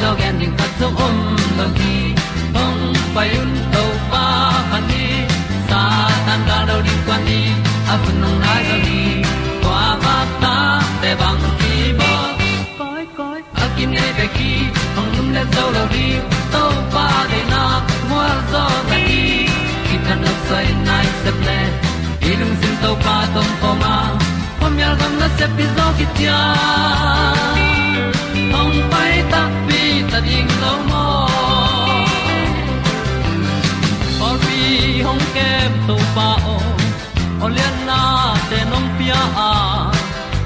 dog at tu pi zo gen ding khat zo om lo gi hong pai un to pa kan ni sa tan da do di kwan ni a bu nong nai za ni kwa ba ta te bang ki bo koi koi a kim nei be ki hong lum le zo lo di to pa de na mo zo ta ni ki tan no sai nai se ple ilung sin to pa tom pa ma. Pom yal gam na se pi zo ki ti a ding lo mo or be hong kem to pa o olian na te nong pia. A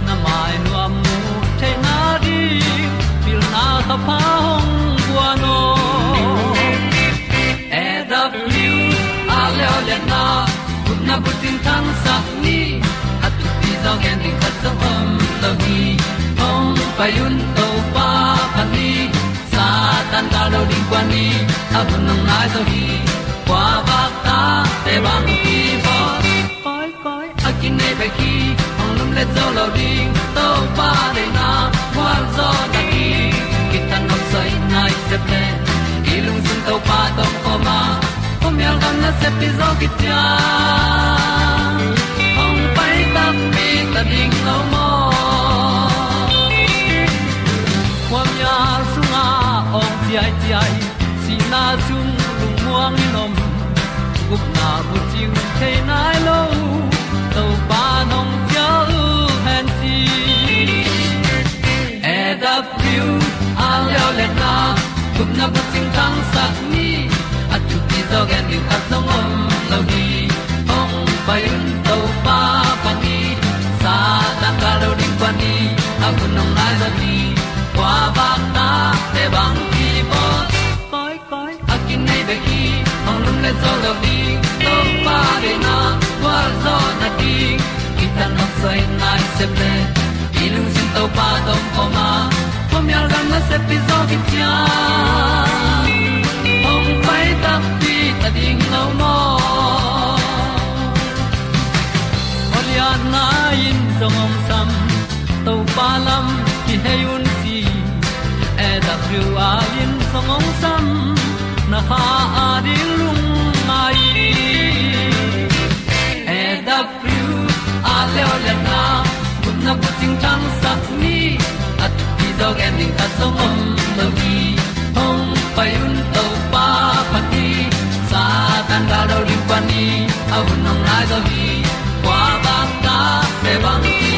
na mai nu amo te na di pil na ta pa hong bua no e da blue a le olian na kun na bu tin tan sa ni. Atu ti zo gen di khat zo om lo gi hong pa yun to tan da lo ding kwan ni a bu nang lại sau khi qua ba ta te bằng ki bo koi koi a kin nei khi ki ong lum le zo lo ding to pa de na kwa zo ta ki ki tan nok sai nai se ple i lung sun to pa to ko ma ko myal gam na se pi zo ki tia ong pai ta pi ta ding lo mo ti ai ti ai si na zum lung muang ni nom gup na bu chiu the nai lo to pa nong pia u han ti e da pru a leo le na. Gup na bu ting tang sat ni at tu ti zo gen ni at song om lo ni ong pai un to pa pa ni sa ta ka lo ding pa ni a bu nong lai za ni qua ba ta te bang ki bo koi koi a kin nei be ki ong lum le zo lo to pa de na qua zo na ti ki ta no sai nai se ple i lung sin to pa tom ko ma pom yal gam na se pi zo ki tia ong pai ta pi ta ding lo mo Olia na in zong om sam pa lam ki hay un ti thru a in zong sam na ha a di lung mai e da thru a le o le na kun na bu ting tang sat ni at ti dog ending ta zong om lo gi hong pai un to pa pa ti sa tan ga do ri pa ni au nong lai do gi qua ba ta pe bang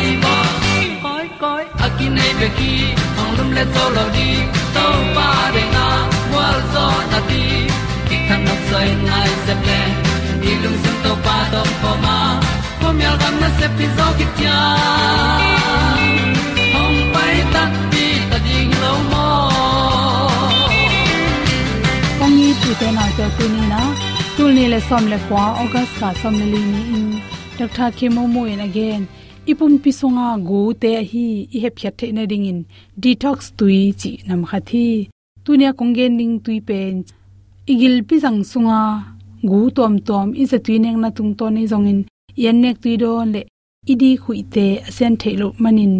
nei pe ki ong lum le zo lo di to pa de na wa zo na ti ki kan nok sai nai se ple ni lung sun to pa to pa ma. Ko mi al gam na se pi zo ki tia ong pai ta ti ta ding lo mo ong ni tu te na te tu ni na tu ni le som le kwa august ka som le ni in. Dr khemo mo in again ipum pisonga go te hi i he phyat the na ding in detox tui chi nam kha thi tunia kongen ning tui pen. Igil pi jang sunga gu tom tom i se tui neng na tung to nei jong in yan nek tui do le idi khuite asen thelo manin.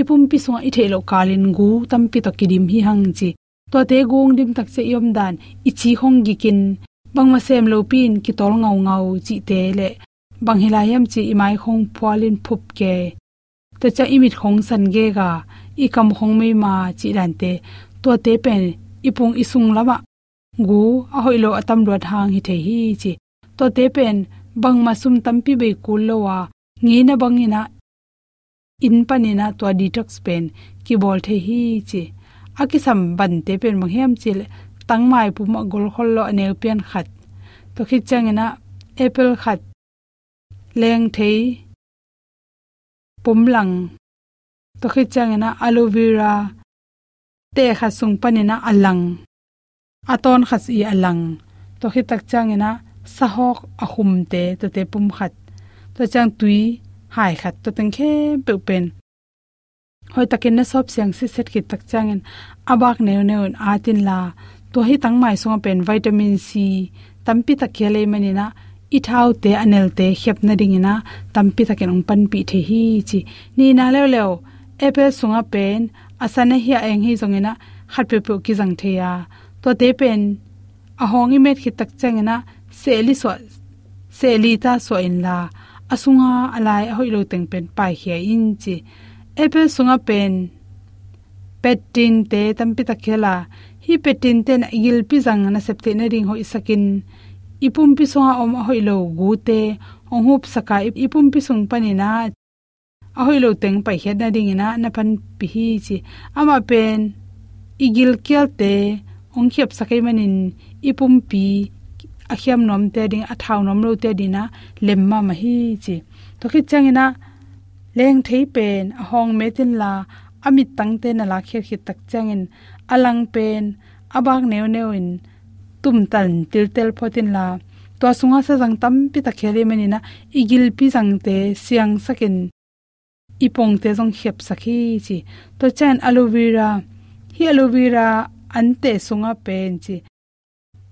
Ipum pi songa i thelo kalin gu tam pi to kidim hi hang chi. To te gong dim tak se yom dan. Ichi hong gi kin bangma sem lo pin ki tol ngau ngau chi te le bang hilayam chi imai khong pwalin phup ke. To cha imit khong san ge ga. I kam khong me ma chi dan te. To te pen ipung isung lama. Gu, a hoilo atam ro thang hi the hi chi. To te pen bang ma sum tampi be kul lo wa. Ngi na bangina in panina to detox pen ki bol the hi chi. Akisam ban te pen mang hem chil tangmai pu ma gol khol lo ne pian khat. To khi changena apple khat leng thei pumlang to khi changena aloe vera te kha sung panina alang aton khas i alang to khi tak changena sahok ahum te to te pum khat to chang tui hai khat to teng khe pe pen hoi takin na sop siang si set ki tak changin abak neu neu atin la to hi tang mai song pen vitamin c tampi ta khele manina ithau te anel te khep na ding ina, tampi ta ken ong pan pi the hi chi. Ni na le le apple sunga pen, asana hi eng hi zongena khat pe pe ki jang the ya to te pen a hongi met khit tak changena seli so seli ta so in la. Asunga alai hoi lo teng pen pai hi in chi. Apple sunga pen petin te tampi ta khela hi petin ten gil pi jang na septe na ring ho isakin ipum pi songa om hoi lo gu te ong hup saka ipum pi sung panina a hoi lo teng pai het na ding ina, na pan pi hi chi. Ama pen, igil kyal te ong khiap sakai manin ipum pi a khiam nom te ding a thau nom lo te dina lemma ma hi chi. To khi changina leng thei pen a hong me tin la, amit tang te na la kher khi tak changin alang pen, abak neu neu in tum tan til tel photin la to sunga sa jang tam pi ta khele mani na, igil pi jang te siang sakin, ipong te jong khep sakhi chi. To chan aloe vera, hi aloe vera ante sunga pen chi.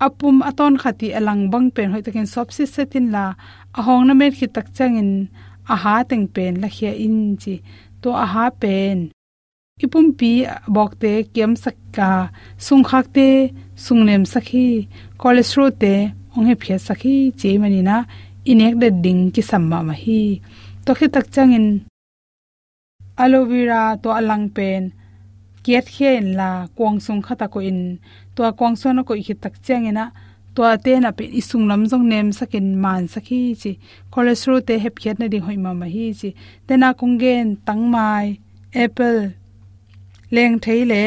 Apum aton khati alang bang pen hoi takin sopsi setin la, ahong na mer khi tak changin, aha teng pen la khia in chi. To aha pen ipum pi bok te kem sakka sung khak te sung nem sakhi, cholesterol te ong he phia sakhi che mani na inek de ding ki samma ma hi to khe tak changin, aloe vera to alang pen, kiat khen la kwang sung khata ko in. To kwang son ko ikhi tak changena to te na pe isung lam jong nem sakin man sakhi chi. Cholesterol te hep khiat na ding hoima ma hi chi. Tena tang tangmai apple leng theile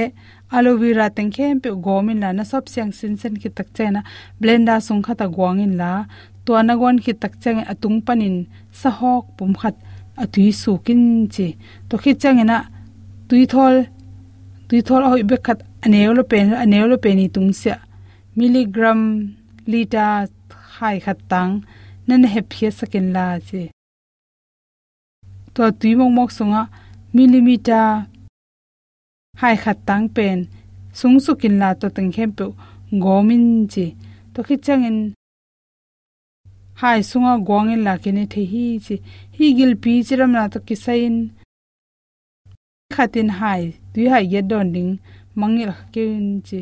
aloe vera tengkhem pe gomin la, na sop siang sin sen ki tak chena blender sung khata gwangin la to anagon ki tak chang atung panin sa hok pum khat atui su kin chi. To khi changena tui thol tui thol hoi be khat anelo pen anelo peni tung sia. Milligram liter khai khat tang nan he phia sakin la chi. To tui mong mok sunga millimeter hai khat tang pen, sung su kin la to teng khem pe gomin chi. To khi chang in hai sunga gong in la kene the hi chi. Hi gil pi chiram na to ki sai in khatin hai, tui hai ye don ding mangil kin chi.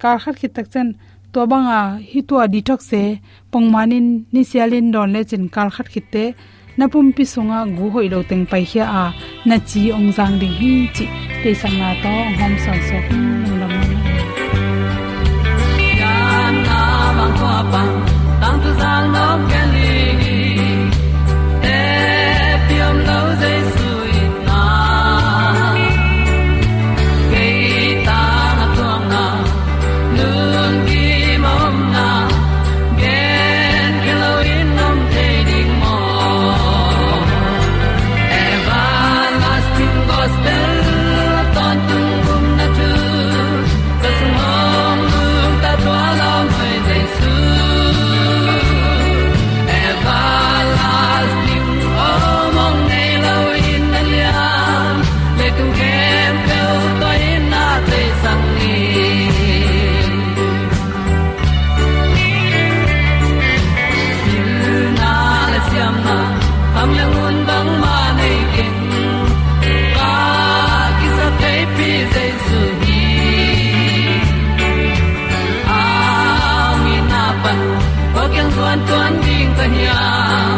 Kar khat ki tak chen to banga hi to detox se pongmanin ni sialin don le chin kar khat khite na pum pi sunga gu hoi lo teng pai hia a. Na chi ong jang ding hi chi. Te sang na to, hom sa so hm lam yan na bang ko pa. Tang tu sang no ken tuan ding ta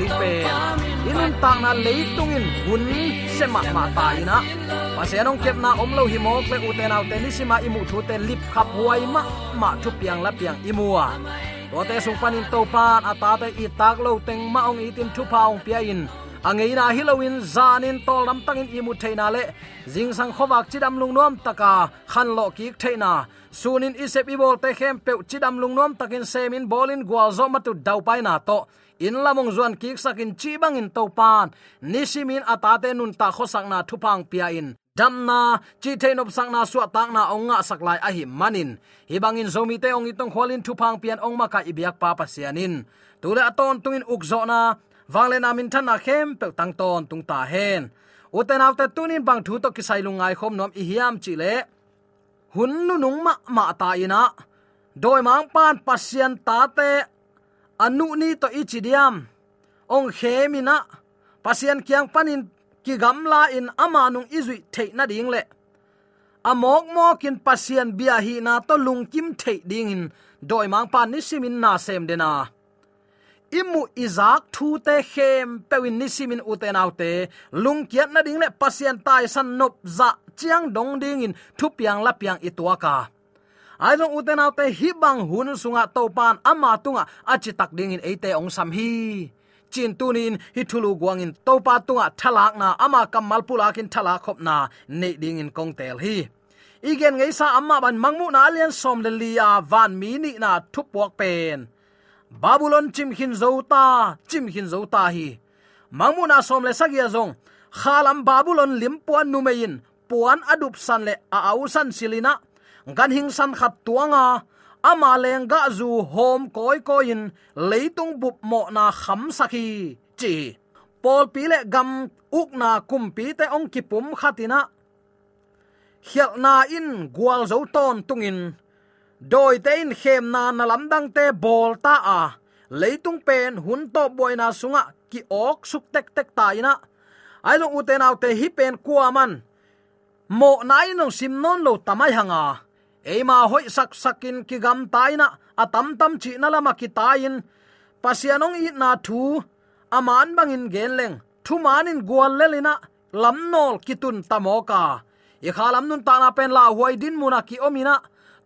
ding pe inun tak na leitung in hun se ma ta ina pasianong kep na omlo hi mo kle u te nau te ni sima imu thu te lip khap huai ma ma thu piang la piang imua to te sung panin to pan ata te i tak lo teng ma ong itin thu paung pia in angei na hilowin zanin tol lam tangin imu theina le. Jing sang khowak chidam lung nom taka khan lo ki theina. Sunin isep ibol te khem pe chidam lung nom takin semin bolin gwal zo matu dau pai na to. In lamong zuan ki sakin chi bangin to pan. Nisimin atate nun ta khosak na thupang pia in. Damna chi theinop sangna su tak na onga saklai a hi manin. Hi bangin zomi te ong itong khwalin thupang pian ong maka ibyak pa pasianin. Tule aton tungin ukzo na wangle thân thana khem pe tang ton tung ta hen. Uten autte tunin bang thu to kisai lungai khom nom i hiam chi le. Hun nu nung ma ma ta ina. Doi mang pan pasien ta te. Anu ni to ichidiam ong khemina pasien kyang panin ki gamla in ama nung izui thei na ding le. Amok mo kin pasian bia hi na to lung kim thei ding in. Doi mang pan ni simin na sem dena imu izak thu te khem pewin nisimin uten autte lung kiat na ding le pasien tai san nop za chiang dong ding in thu piang la piang itua ka. Ai long uten autte hi bang hun sunga to pan ama tunga achi tak ding in ate ong sam hi. Chin tunin hi thulu guang in to pa tunga thalak na ama kamal pulakin thalak khop na ne ding in kong tel hi. Igen ngei sa amma ban mangmu na alian som le lia van mi ni na thu pok pen babylon chim hin zota chim hin zota hi. Mangmu som le sagia zong. Khalam babylon limpuan numein puan adup san le a san silina. Gan hing san khat tuanga. Ama lenga zu hom koi koin leitung bup mo na kham sakhi chi. Pol pile gam uk na kum pi te ong ki pum khatina. Hial na in gwal zo ton tungin doi te in khem na na lam dang te bol ta à. a leitung pen hun to boy na sunga ki ok suk tek tek ta ina ai lo uten au te hi pen kwa man. Mo nai no sim non lo tamai hanga eima à. hoi sak sakin ki gam taina atam tam chi na. Lama ki tain pasianong i na thu aman bangin à genleng thu manin gwal lelina lamnol kitun tamoka i khalam nun ta na pen la huai din muna ki omina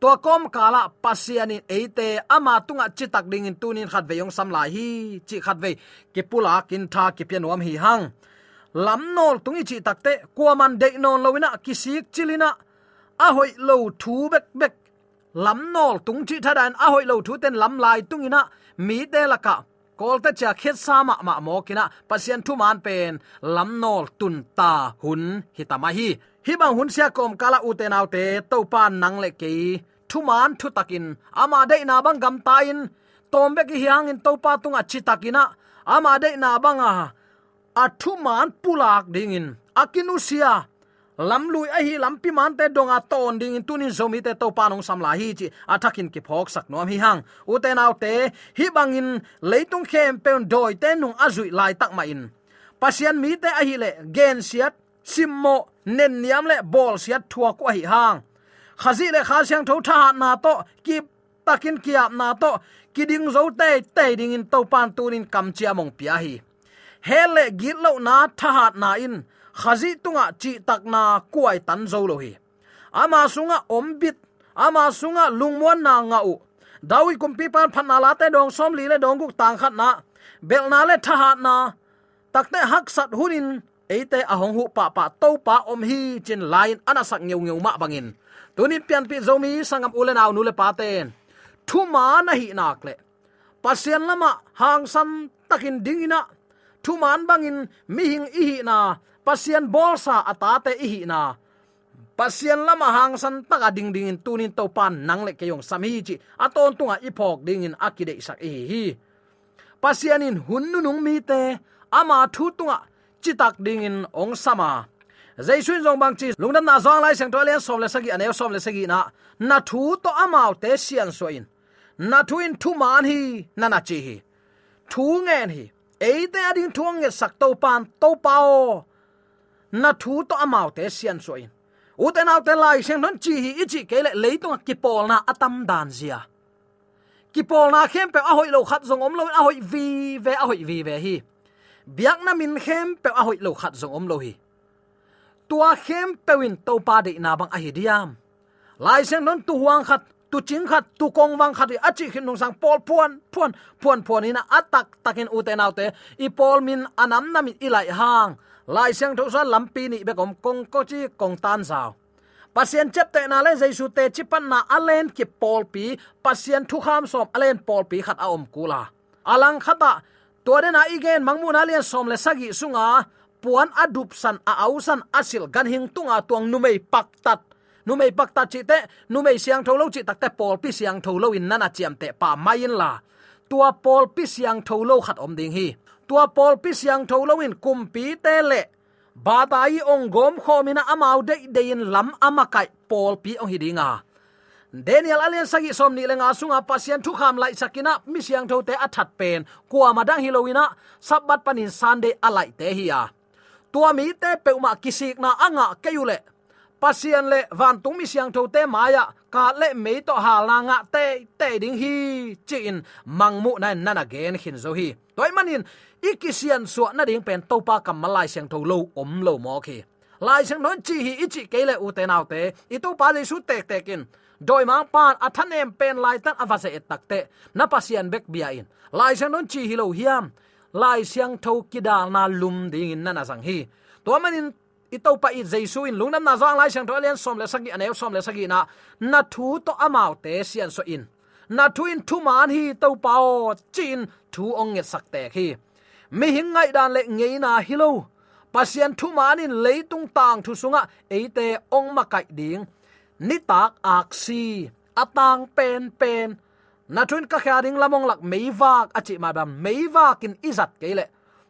to kom kala pasiani eite ama tunga chitak ding in tunin khat ve yong sam la hi chi khat ve ki pula kin tha ki pianom hi hang lam nol tungi chi takte kuaman de non lowina kisik chilina a hoi lo thu bek bek lam nol tung chi thadan a hoi lo thu ten lam lai tungina mi te laka kol ta cha khet sa ma ma mo kina pasien thu man pen lam nol tun ta hun hitama hi hibang bang kom kala u autte to pan nang le ki. Thuman thu takin. Ama de na bang gam tain. Tombe ki hiang in to pa tung a takina. Ama de na bang a a thuman pulak ding in. Akinusia lam lui a hi lam pi man te donga ton ding in. Tunin zomi te to panong samla hi chi. Athakin ki phok sak nom hi hang. Uten autte nau bang hi bangin leitung khem pe doi te nung azui lai tak ma in. Pasian mi te a hi le gen siat simmo nen niam le bol siat thua ko hi hang khazi le kha siang tho tha na to ki takin kiap na to kiding zo te te ding in to pan tunin kam chia mong pia hi hele git lo na tha na in khazi tunga chi takna kuai tan zo lo hi ama sunga ombit ama sunga lungmon na nga u dawi kumpi pan phanna la te dong som li le dong guk tang khat na bel na le tha hat na takte hak sat hunin eite ahong à, hu pa pa to pa, om hi, chin line ana sak ngeu ngeu ma bangin. Tunin pian pi zomi, sangam ulen aw nule pa ten. Thu ma na hi nak le. Pasien lama, hang san takin dingina thu man bangin, mi hing i hi na. Pasien bolsa atate i hi na. Pasien lama, hang san taka ding ding in tunin to pan nang le keyong sami chi. Aton tunga ipok dingin akide isak i hi pasien in hunnu nung mi te, ama thu tunga chitak ding in ong sama. Jaisun jong bang chi lungdam na zong lai sang to le som le sagi ane som le sagi na. Na thu to amao te sian so in. Na thu in thu man hi, na na chi hi. Thu ngen hi. Eite ading thu nge sak to pan, to pao na thu to amao te sian so in. Uten au te lai sang non chi hi ichi ke le leitung ki pol na atam dan zia. Ki pol na khem pe a hoi lo khat zong om lo a hoi vi ve, a hoi vi ve hi biak na min khem pe a hoi lo khat zong om lo hi. Tua khem pewin to pa de na bang a hi diam. Lai sen non tu huang khat, tu ching khat, tu kong wang khat a chi khin nong sang pol puan puan puan puan ina atak takin uten autte i pol min anam na mi ilai hang. Lai sen tho sa lampi ni be kom kong ko chi kong tan sao pasien chep te na le jaisu te chi pan na alen ki pol pi, pasien thu kham som alen pol pi khat a om kula. Alang khata to de na igen mangmun alian som le sagi sunga, puan adup san a ausan asil gan hing tunga tuang numei pak tat. Numei pak tat chi te, numei siang tholo chi takte pol pi siang tholo in nana chiam te pa mayin la. Tua pol pi siang tholo khat om ding hi. Tua pol pi siang tholo in kumpi te le. Ba tai ong gom khomina amau de de in lam amakai pol pi ong hidinga Daniel alian sagi som ni lenga sunga pasien thu kham lai sakina, mi siang tho te athat pen. Kwa madang hilowina sabat panin sunday alai te hiya tua mi te peuma kisik na anga kayule pasian le van tung mi siang tho te maya ka le me to ha la nga te te ding hi chin mangmu na nan again hin zo hi. Toy manin ikisian so na ding pen to pa kam malai siang tho lo, om lo mo khi lai siang non chi hi ichi kele u te nau te, i to pa le su tek tekin doi mang pan athan em pen lai tan avase etakte na pasian bek bia in lai sang non chi hi lo hiam lai siang tho kidal na lum ding in na sang hi to manin ito pa i jesu in lungnam na zang lai sang to alian som le sagi anew som le sagi na na thu to amau te sian so in na thu in thu man hi to pao chin thu ong nge sak te khi mi hing ngai dan le ngei na hilo pasian thu man in leitung tang thu sunga eite ong ma kai ding ni tak aksi atang pen pen. Na thun ka kha ding lamong lak meiwak achi madam meiwak in izat kele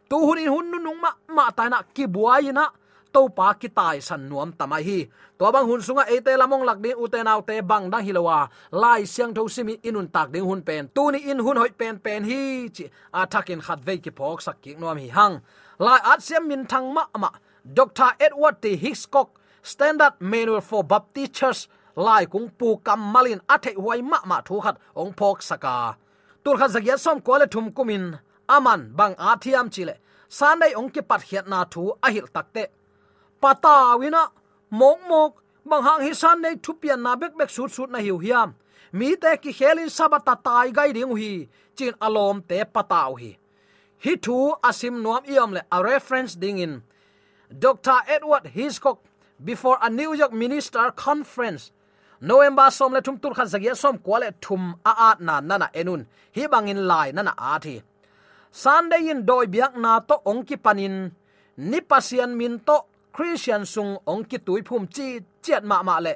tu hun in hun nung ma ma ta na ki buai na to pa ki tai san nuam tamai hi. To bang hun sunga ete lamong lak ding uten au te bang dang hilowa lai siang tho simi inun tak ding hun pen. Tu ni in hun hoi pen pen hi. Chi atakin khat ve ki phok sak ki nuam hi hang. Lai at siam min thang ma ma. Dr edward t. Hickscock standard manual for baptist church lai kung pu kam malin athe huai ma ma thu khat ong phok saka. Tur kha zagia som ko le thum kumin, aman bang athiam chile. Sanai ong ki pat hiat na thu ahil takte pata wina mok mok, bang hang hi san nei thu pian na bek bek sut sut na hiu hiam. Mi te ki khelin sabata tai gai ding hi chin alom te pataw hi hi thu asim nuam iom le a reference ding in. Dr edward hiscock before a new york minister conference, november som le thum tur khan zagia som kwale thum a at na nana enun. Hi bangin lai nana a thi. Sunday in doi biak na to ongki panin. Ni pasian min to christian sung ong ki tui phum chi chiat ma ma le.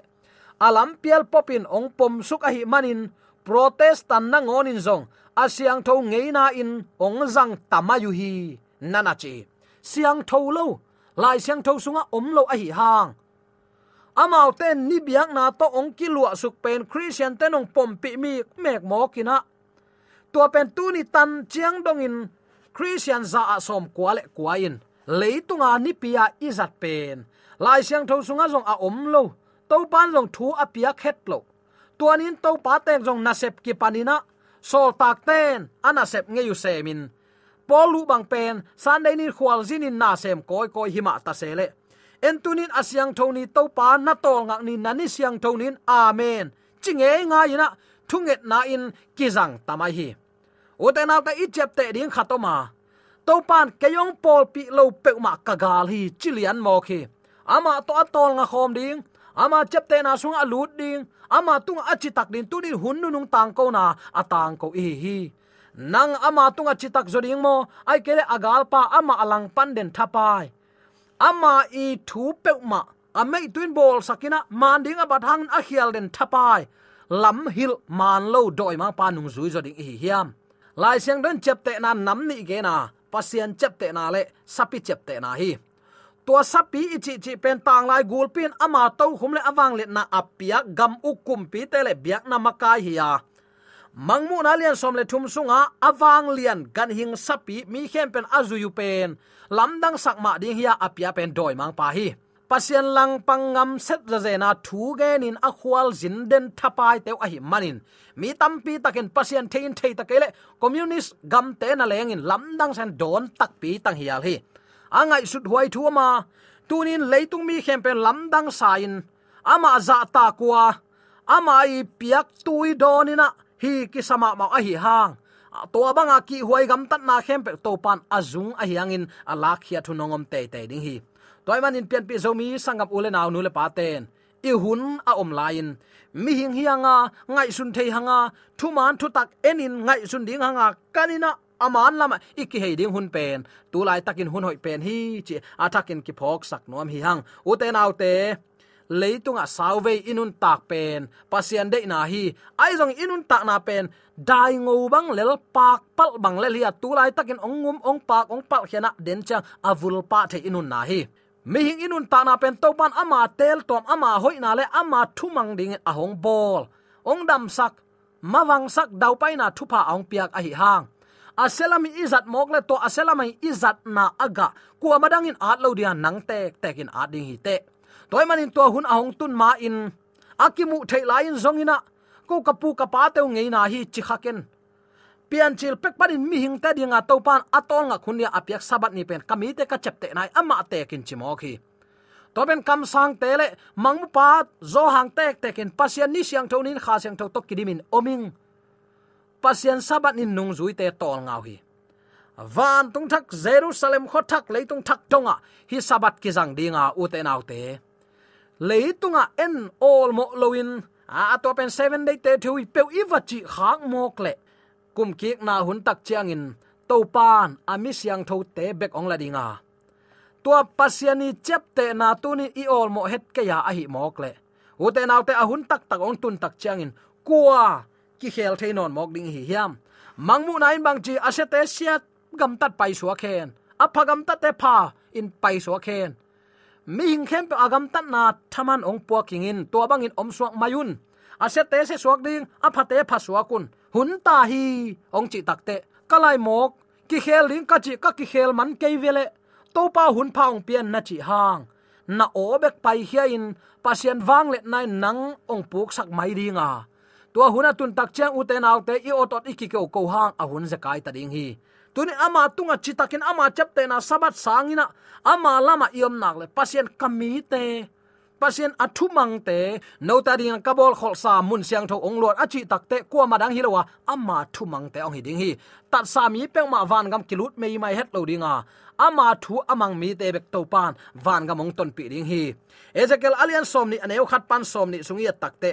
Alam pial popin ong pom suk a hi manin. Protestant na ngonin zong. Asiang tho ngeina in ong zang tamayu hi. Nana chi. Siang tho lo lai siang tho sunga om lo a hi hang. Amau ten ni biak na to ong ki lua suk pen christian ten ong pom pi mi mek mo kina tua pen tu ni tan chiang dong in, christian za asom kwale kwain leitunga ni pia izat pen. Lai siang tho sunga zong a om lo to pan zong thu a pia khet lo tuanin to pa teng zong na sep ki panina sol tak ten ana sep nge yu semin polu bang pen sunday ni khwal zin in na sem koi koi hima ta sele en tunin asyang thoni to pa na tol ngak ni nani siang thonin amen. Chinge nga ina thunget na in kizang tamai hi. Uten ta ichep te ding khatoma to pan kayong pol pi lo pe ma kagal hi chilian mo khi ama to atol nga khom ding, ama chepte na sunga lut ding, ama tung achi tak din tunin hun nu nung tang ko na atang ko hi hi nang ama tung chitak zoding mo ai kele agal pa ama alang panden thapai. Ama i thu peuma ma amei twin ball sakina manding abat hang a khial den thapai. Lam hil man lo doi ma pa nung zui zoding hi hiam. Lai siang don chapte na nam ni ge na pasian chapte na le, sapi chapte na hi. Tua sapi ichi chi pen tang lai gul pin ama to khum le awang le na apia gam ukum pi te le biak na makai hiya ya mangmu na lian som le thum sunga awang lian gan hing sapi, mi khem pen azuyu pen. Lamdang sakma ding hiya apia pen doi mang pa hi. Pasien lang pangam set ra zena thu genin akhwal zin den thapai te a hi manin. Mi tampi takin pasien thein thei takele communist gam te na lengin lamdang san don tak pi tang hial hi. Angai sut huai thu ma, tunin leitung mi khem pen lamdang sain ama za ta kwa ama i piak tui donina hi, ki sama ma a hi hang to banga ki huai gam tat na khem pe to pan azung a hiangin alak khia thu nongom te te ding hi. Toy man in pian pi zomi sangam ule naw nu le pa ten. I hun a om lain mi hing hianga, ngai sun thei hanga. Thu man thu tak enin ngai sun ding hanga. Kanina aman lama iki hei ding hun pen. Tu lai takin hun hoi pen hi, chi atakin ki phok sak nom hi hang. U te naw te leitunga sauve inun tak pen. Pasian de na hi ai jong inun tak na pen. Dai ngo bang lel pak pal bang le lia tu lai takin ong ong pak ong pal khena den chang avul pa the inun na hi. Mi hing inun ta na pen to ban ama tel tom ama hoi na le ama thumang ding a hong bol. Ong dam sak, mawang sak dau pai na thupa ong piak a hi hang. Aselami izat mokle to aselami izat na aga. Kuamadangin atlo dia nang tek, tekin ading hi te toy manin to hun ahong tun ma in. Akimu thei lain zongina ko kapu kapa te ngei na hi chikhaken pian chil pek parin mi hing ta dinga to pan atol nga khunya apyak sabat ni pen. Kami te ka chepte nai ama te kin chimo khi. To ben kam sang tele mangmu pa zo hang tek tekin pasian ni siang thonin kha siang tho to kidimin oming. Pasian sabat nin nung zui te tol ngau hi. Van tung thak jerusalem kho thak leitung thak tonga. Hi sabat ki jang dinga u te nau te leitunga à, en all mo loin à, à, a to pen 7 day te thui pe iwachi khak mok le kum ki na hun tak chiang in to pan ami siang tho te bek ong la dinga tua pasiani chep te na tu ni i all mo het ke ya a hi mok le u te naw te a hun tak tak ong tun tak chiang in kwa ki khel the non mok ding hi hiam. Mangmu nain bang chi asete siat gam tat pai suwa khen. Aphagam tat te pha in pai suwa khen mi hing khem pe agam tan na thaman ong po kingin to bangin om suak mayun. Asete se suak ding aphate pha suakun hun ta hi, ong chi takte kalai mok, ki khel ling ka chi, ka ki khel man ke vele. To pa hun pa ong pian na chi hang. Na o bek pai hia in, pasien wang le nai nang ong puk sak mai ringa. Tua huna tun tak chang uten alte, i otot ikike ko hang, a hun zakai ta ding hi tuni ama tunga chitakin, ama chapte na sabat sangina, ama lama iom nak le. Pasien kamite pasien athu te no ta ding kabol khol sa mun siang tho ong lot achi takte kwa madang hilowa ama thu te ong hiding hi. Tat sa mi peng ma van gam kilut mei mai het lo dinga. Ama thu amang mi te bek to pan, van gam ong ton pi ding hi. Ezekiel alian som ni, aneu khat pan som ni sungi takte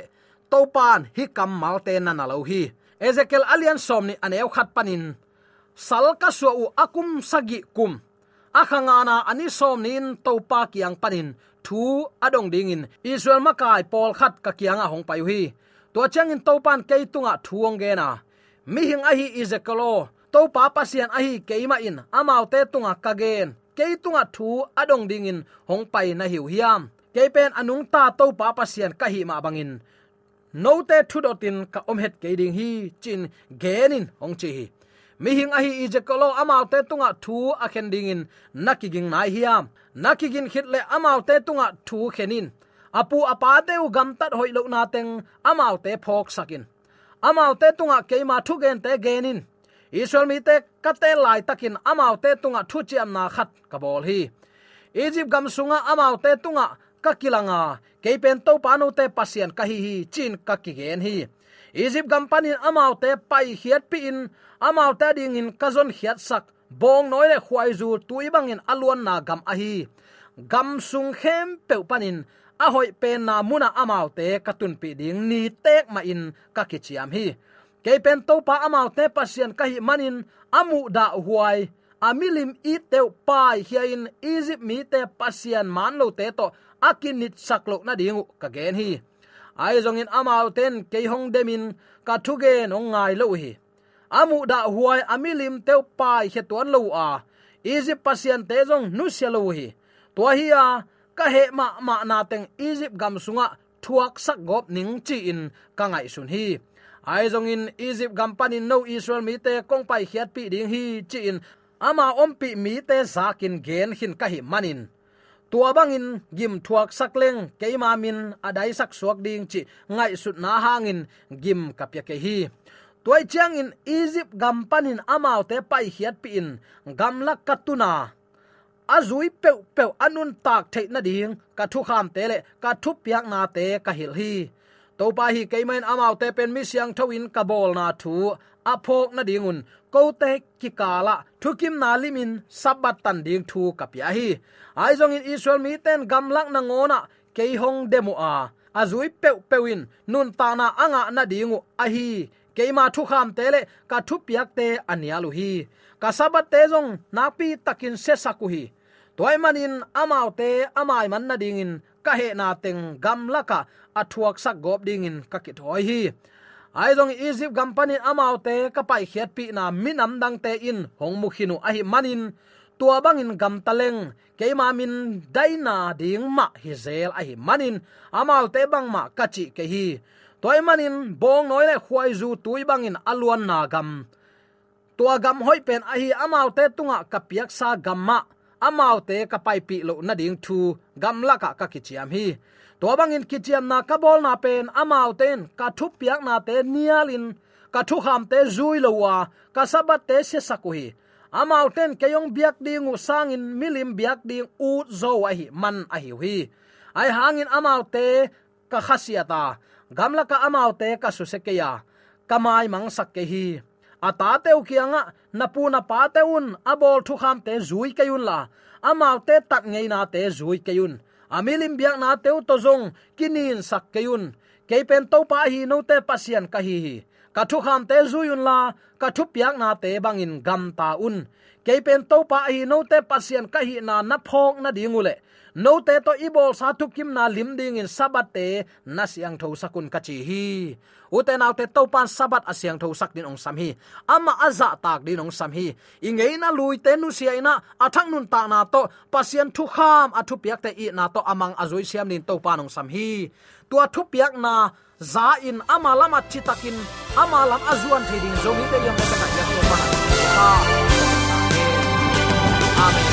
to pan hi kam mal te na na lo hi. Ezekiel alian som ni, aneu khat panin salka ka u akum sagi kum. Akhangana ani som nin to pa kiang panin. Thu adong dingin. Israel makai pol khat ka kianga hong pai hi to changin to pan ke tunga thuong ge na mi hing a hi izekalo to pa pasian a hi keima in amau te tunga kagen. Keitunga thu adong dingin hong pai na hiu hiam. Keipen anung ta to pa pasian ka hi ma bangin. No te thu dotin ka omhet ke ding hi. Chin genin hong chi hi mi hing ahi i jekolo amau te tunga thu a khen dingin. Nakiging nai hiam. Nakigin khitle amau te tunga thu khenin. Apu apa deu gam tat hoi lo na teng amau te phok sakin. Amau te tunga keima thu gen te genin. Israel mi te kate lai takin amau te tunga thu chiam na khat kabol hi. Egypt gam sunga amau te tunga kakilanga keipen to panu te pasien kahi hi chin kakigen ki hi egypt company amau te pai hiat pi in amau ta ding in kazon hiat sak. Bong noi le khwai zu tui bangin alun na gam a hi. Gam sung khem pe panin a hoi pe na muna amau te katun pi ding ni tek ma in ka ki chiam hi. Ke pen to pa amau te pasien ka hi manin amu da huai. Amilim i te pai hiain egypt mi te pasien man lo te to akin nit saklo na dingu ka gen hi ai zong in amau ten ke hong demin, ka thuge no ngai lo hi. Amu da huai amilim teu pai he tuan lo a. Egypt pasian te zong nu se lo hi. To hi a, ka he ma ma na teng egypt gam sunga thuak sak gop ning chi in, ka ngai sun hi. Ai zong in egypt gam panin no israel mi te kong pai khiat pi ding hi chi in. Ama ompi mi te zakin gen hin ka hi manin tua bangin, gim thuak sakleng keima min adai sak suak ding chi, ngai sut na hangin, gim kapya ke hi. Tuai chang in egypt gampanin amau te pai hiat pi in gamla katuna azui pe pe anun tak the na ding, ka thu kham te le, ka thu piak na te ka hil hi to pa hi keimen amau te pen mi siang thawin ka bol na thu aphok na dingun ko te ki kala thukim na limin sabat tan ding thu kapya hi ai zong in israel mi ten gamlak na ngona ke hong demo a. Azui pe pewin, nun ta na anga na dingu a hi. Keima thu kham tele ka thu piak te ania lu hi. Ka sabat te zong na pi takin se sakuhi toy manin amaute amai man na dingin ka he na teng gam laka athuak sak gop dingin ka ki thoi hi. Ai dong egypt company amau te ka pai khiat pi na minam dang te in hong mu khinu a hi manin, tua bangin gam taleng keima min daina ding ma hi zel a hi manin amau te bang ma kachi ke hi. Toy manin bong noi le khwai zu tui bangin aluan na gam. Tua gam hoi pen a hi amau te tunga kapiak sa gam ma amau te ka pai pi lo na ding thu gamla ka ka kichiam hi. To bangin kichiam na ka bol na pen amau ten ka thu piak na te nialin, ka thu ham te zui lo wa, ka sabat te se sakuhi amau ten kayong biak ding u sangin, milim biak ding u zo wa hi, man a hi hi. Ai hangin amau te ka khasiata gamla ka amau te ka su se ke ya. Kamai mang sak ke hi. Ata teu kianga napuna pa teun abol thu kham te zui kayun la. Amau te tak ngei na te zui kayun amilim biak na teu to zong, kinin sak kayun keipen to pa hi no te pasian ka hi hi. Ka thu kham te zuyun la, ka thu piak na te bangin gam ta un keipen to pa hi no te pasien ka hi na na phok na dingule no te to ibol sa tu kim na lim ding in sabat te na siang tho sakun ka chi hi. Ute naw te to pan sabat asiang tho sak din ong sam hi. Ama aza tak din ong sam hi. Ingei na lui te nu sia ina athang nun ta na to pasien thu kham athu piak te i na to amang azoi siam nin to pan ong sam hi. Tua thu piak na za in ama lama chitakin, ama lam azuan theding zomi te yom ta ka ya to pa. Amen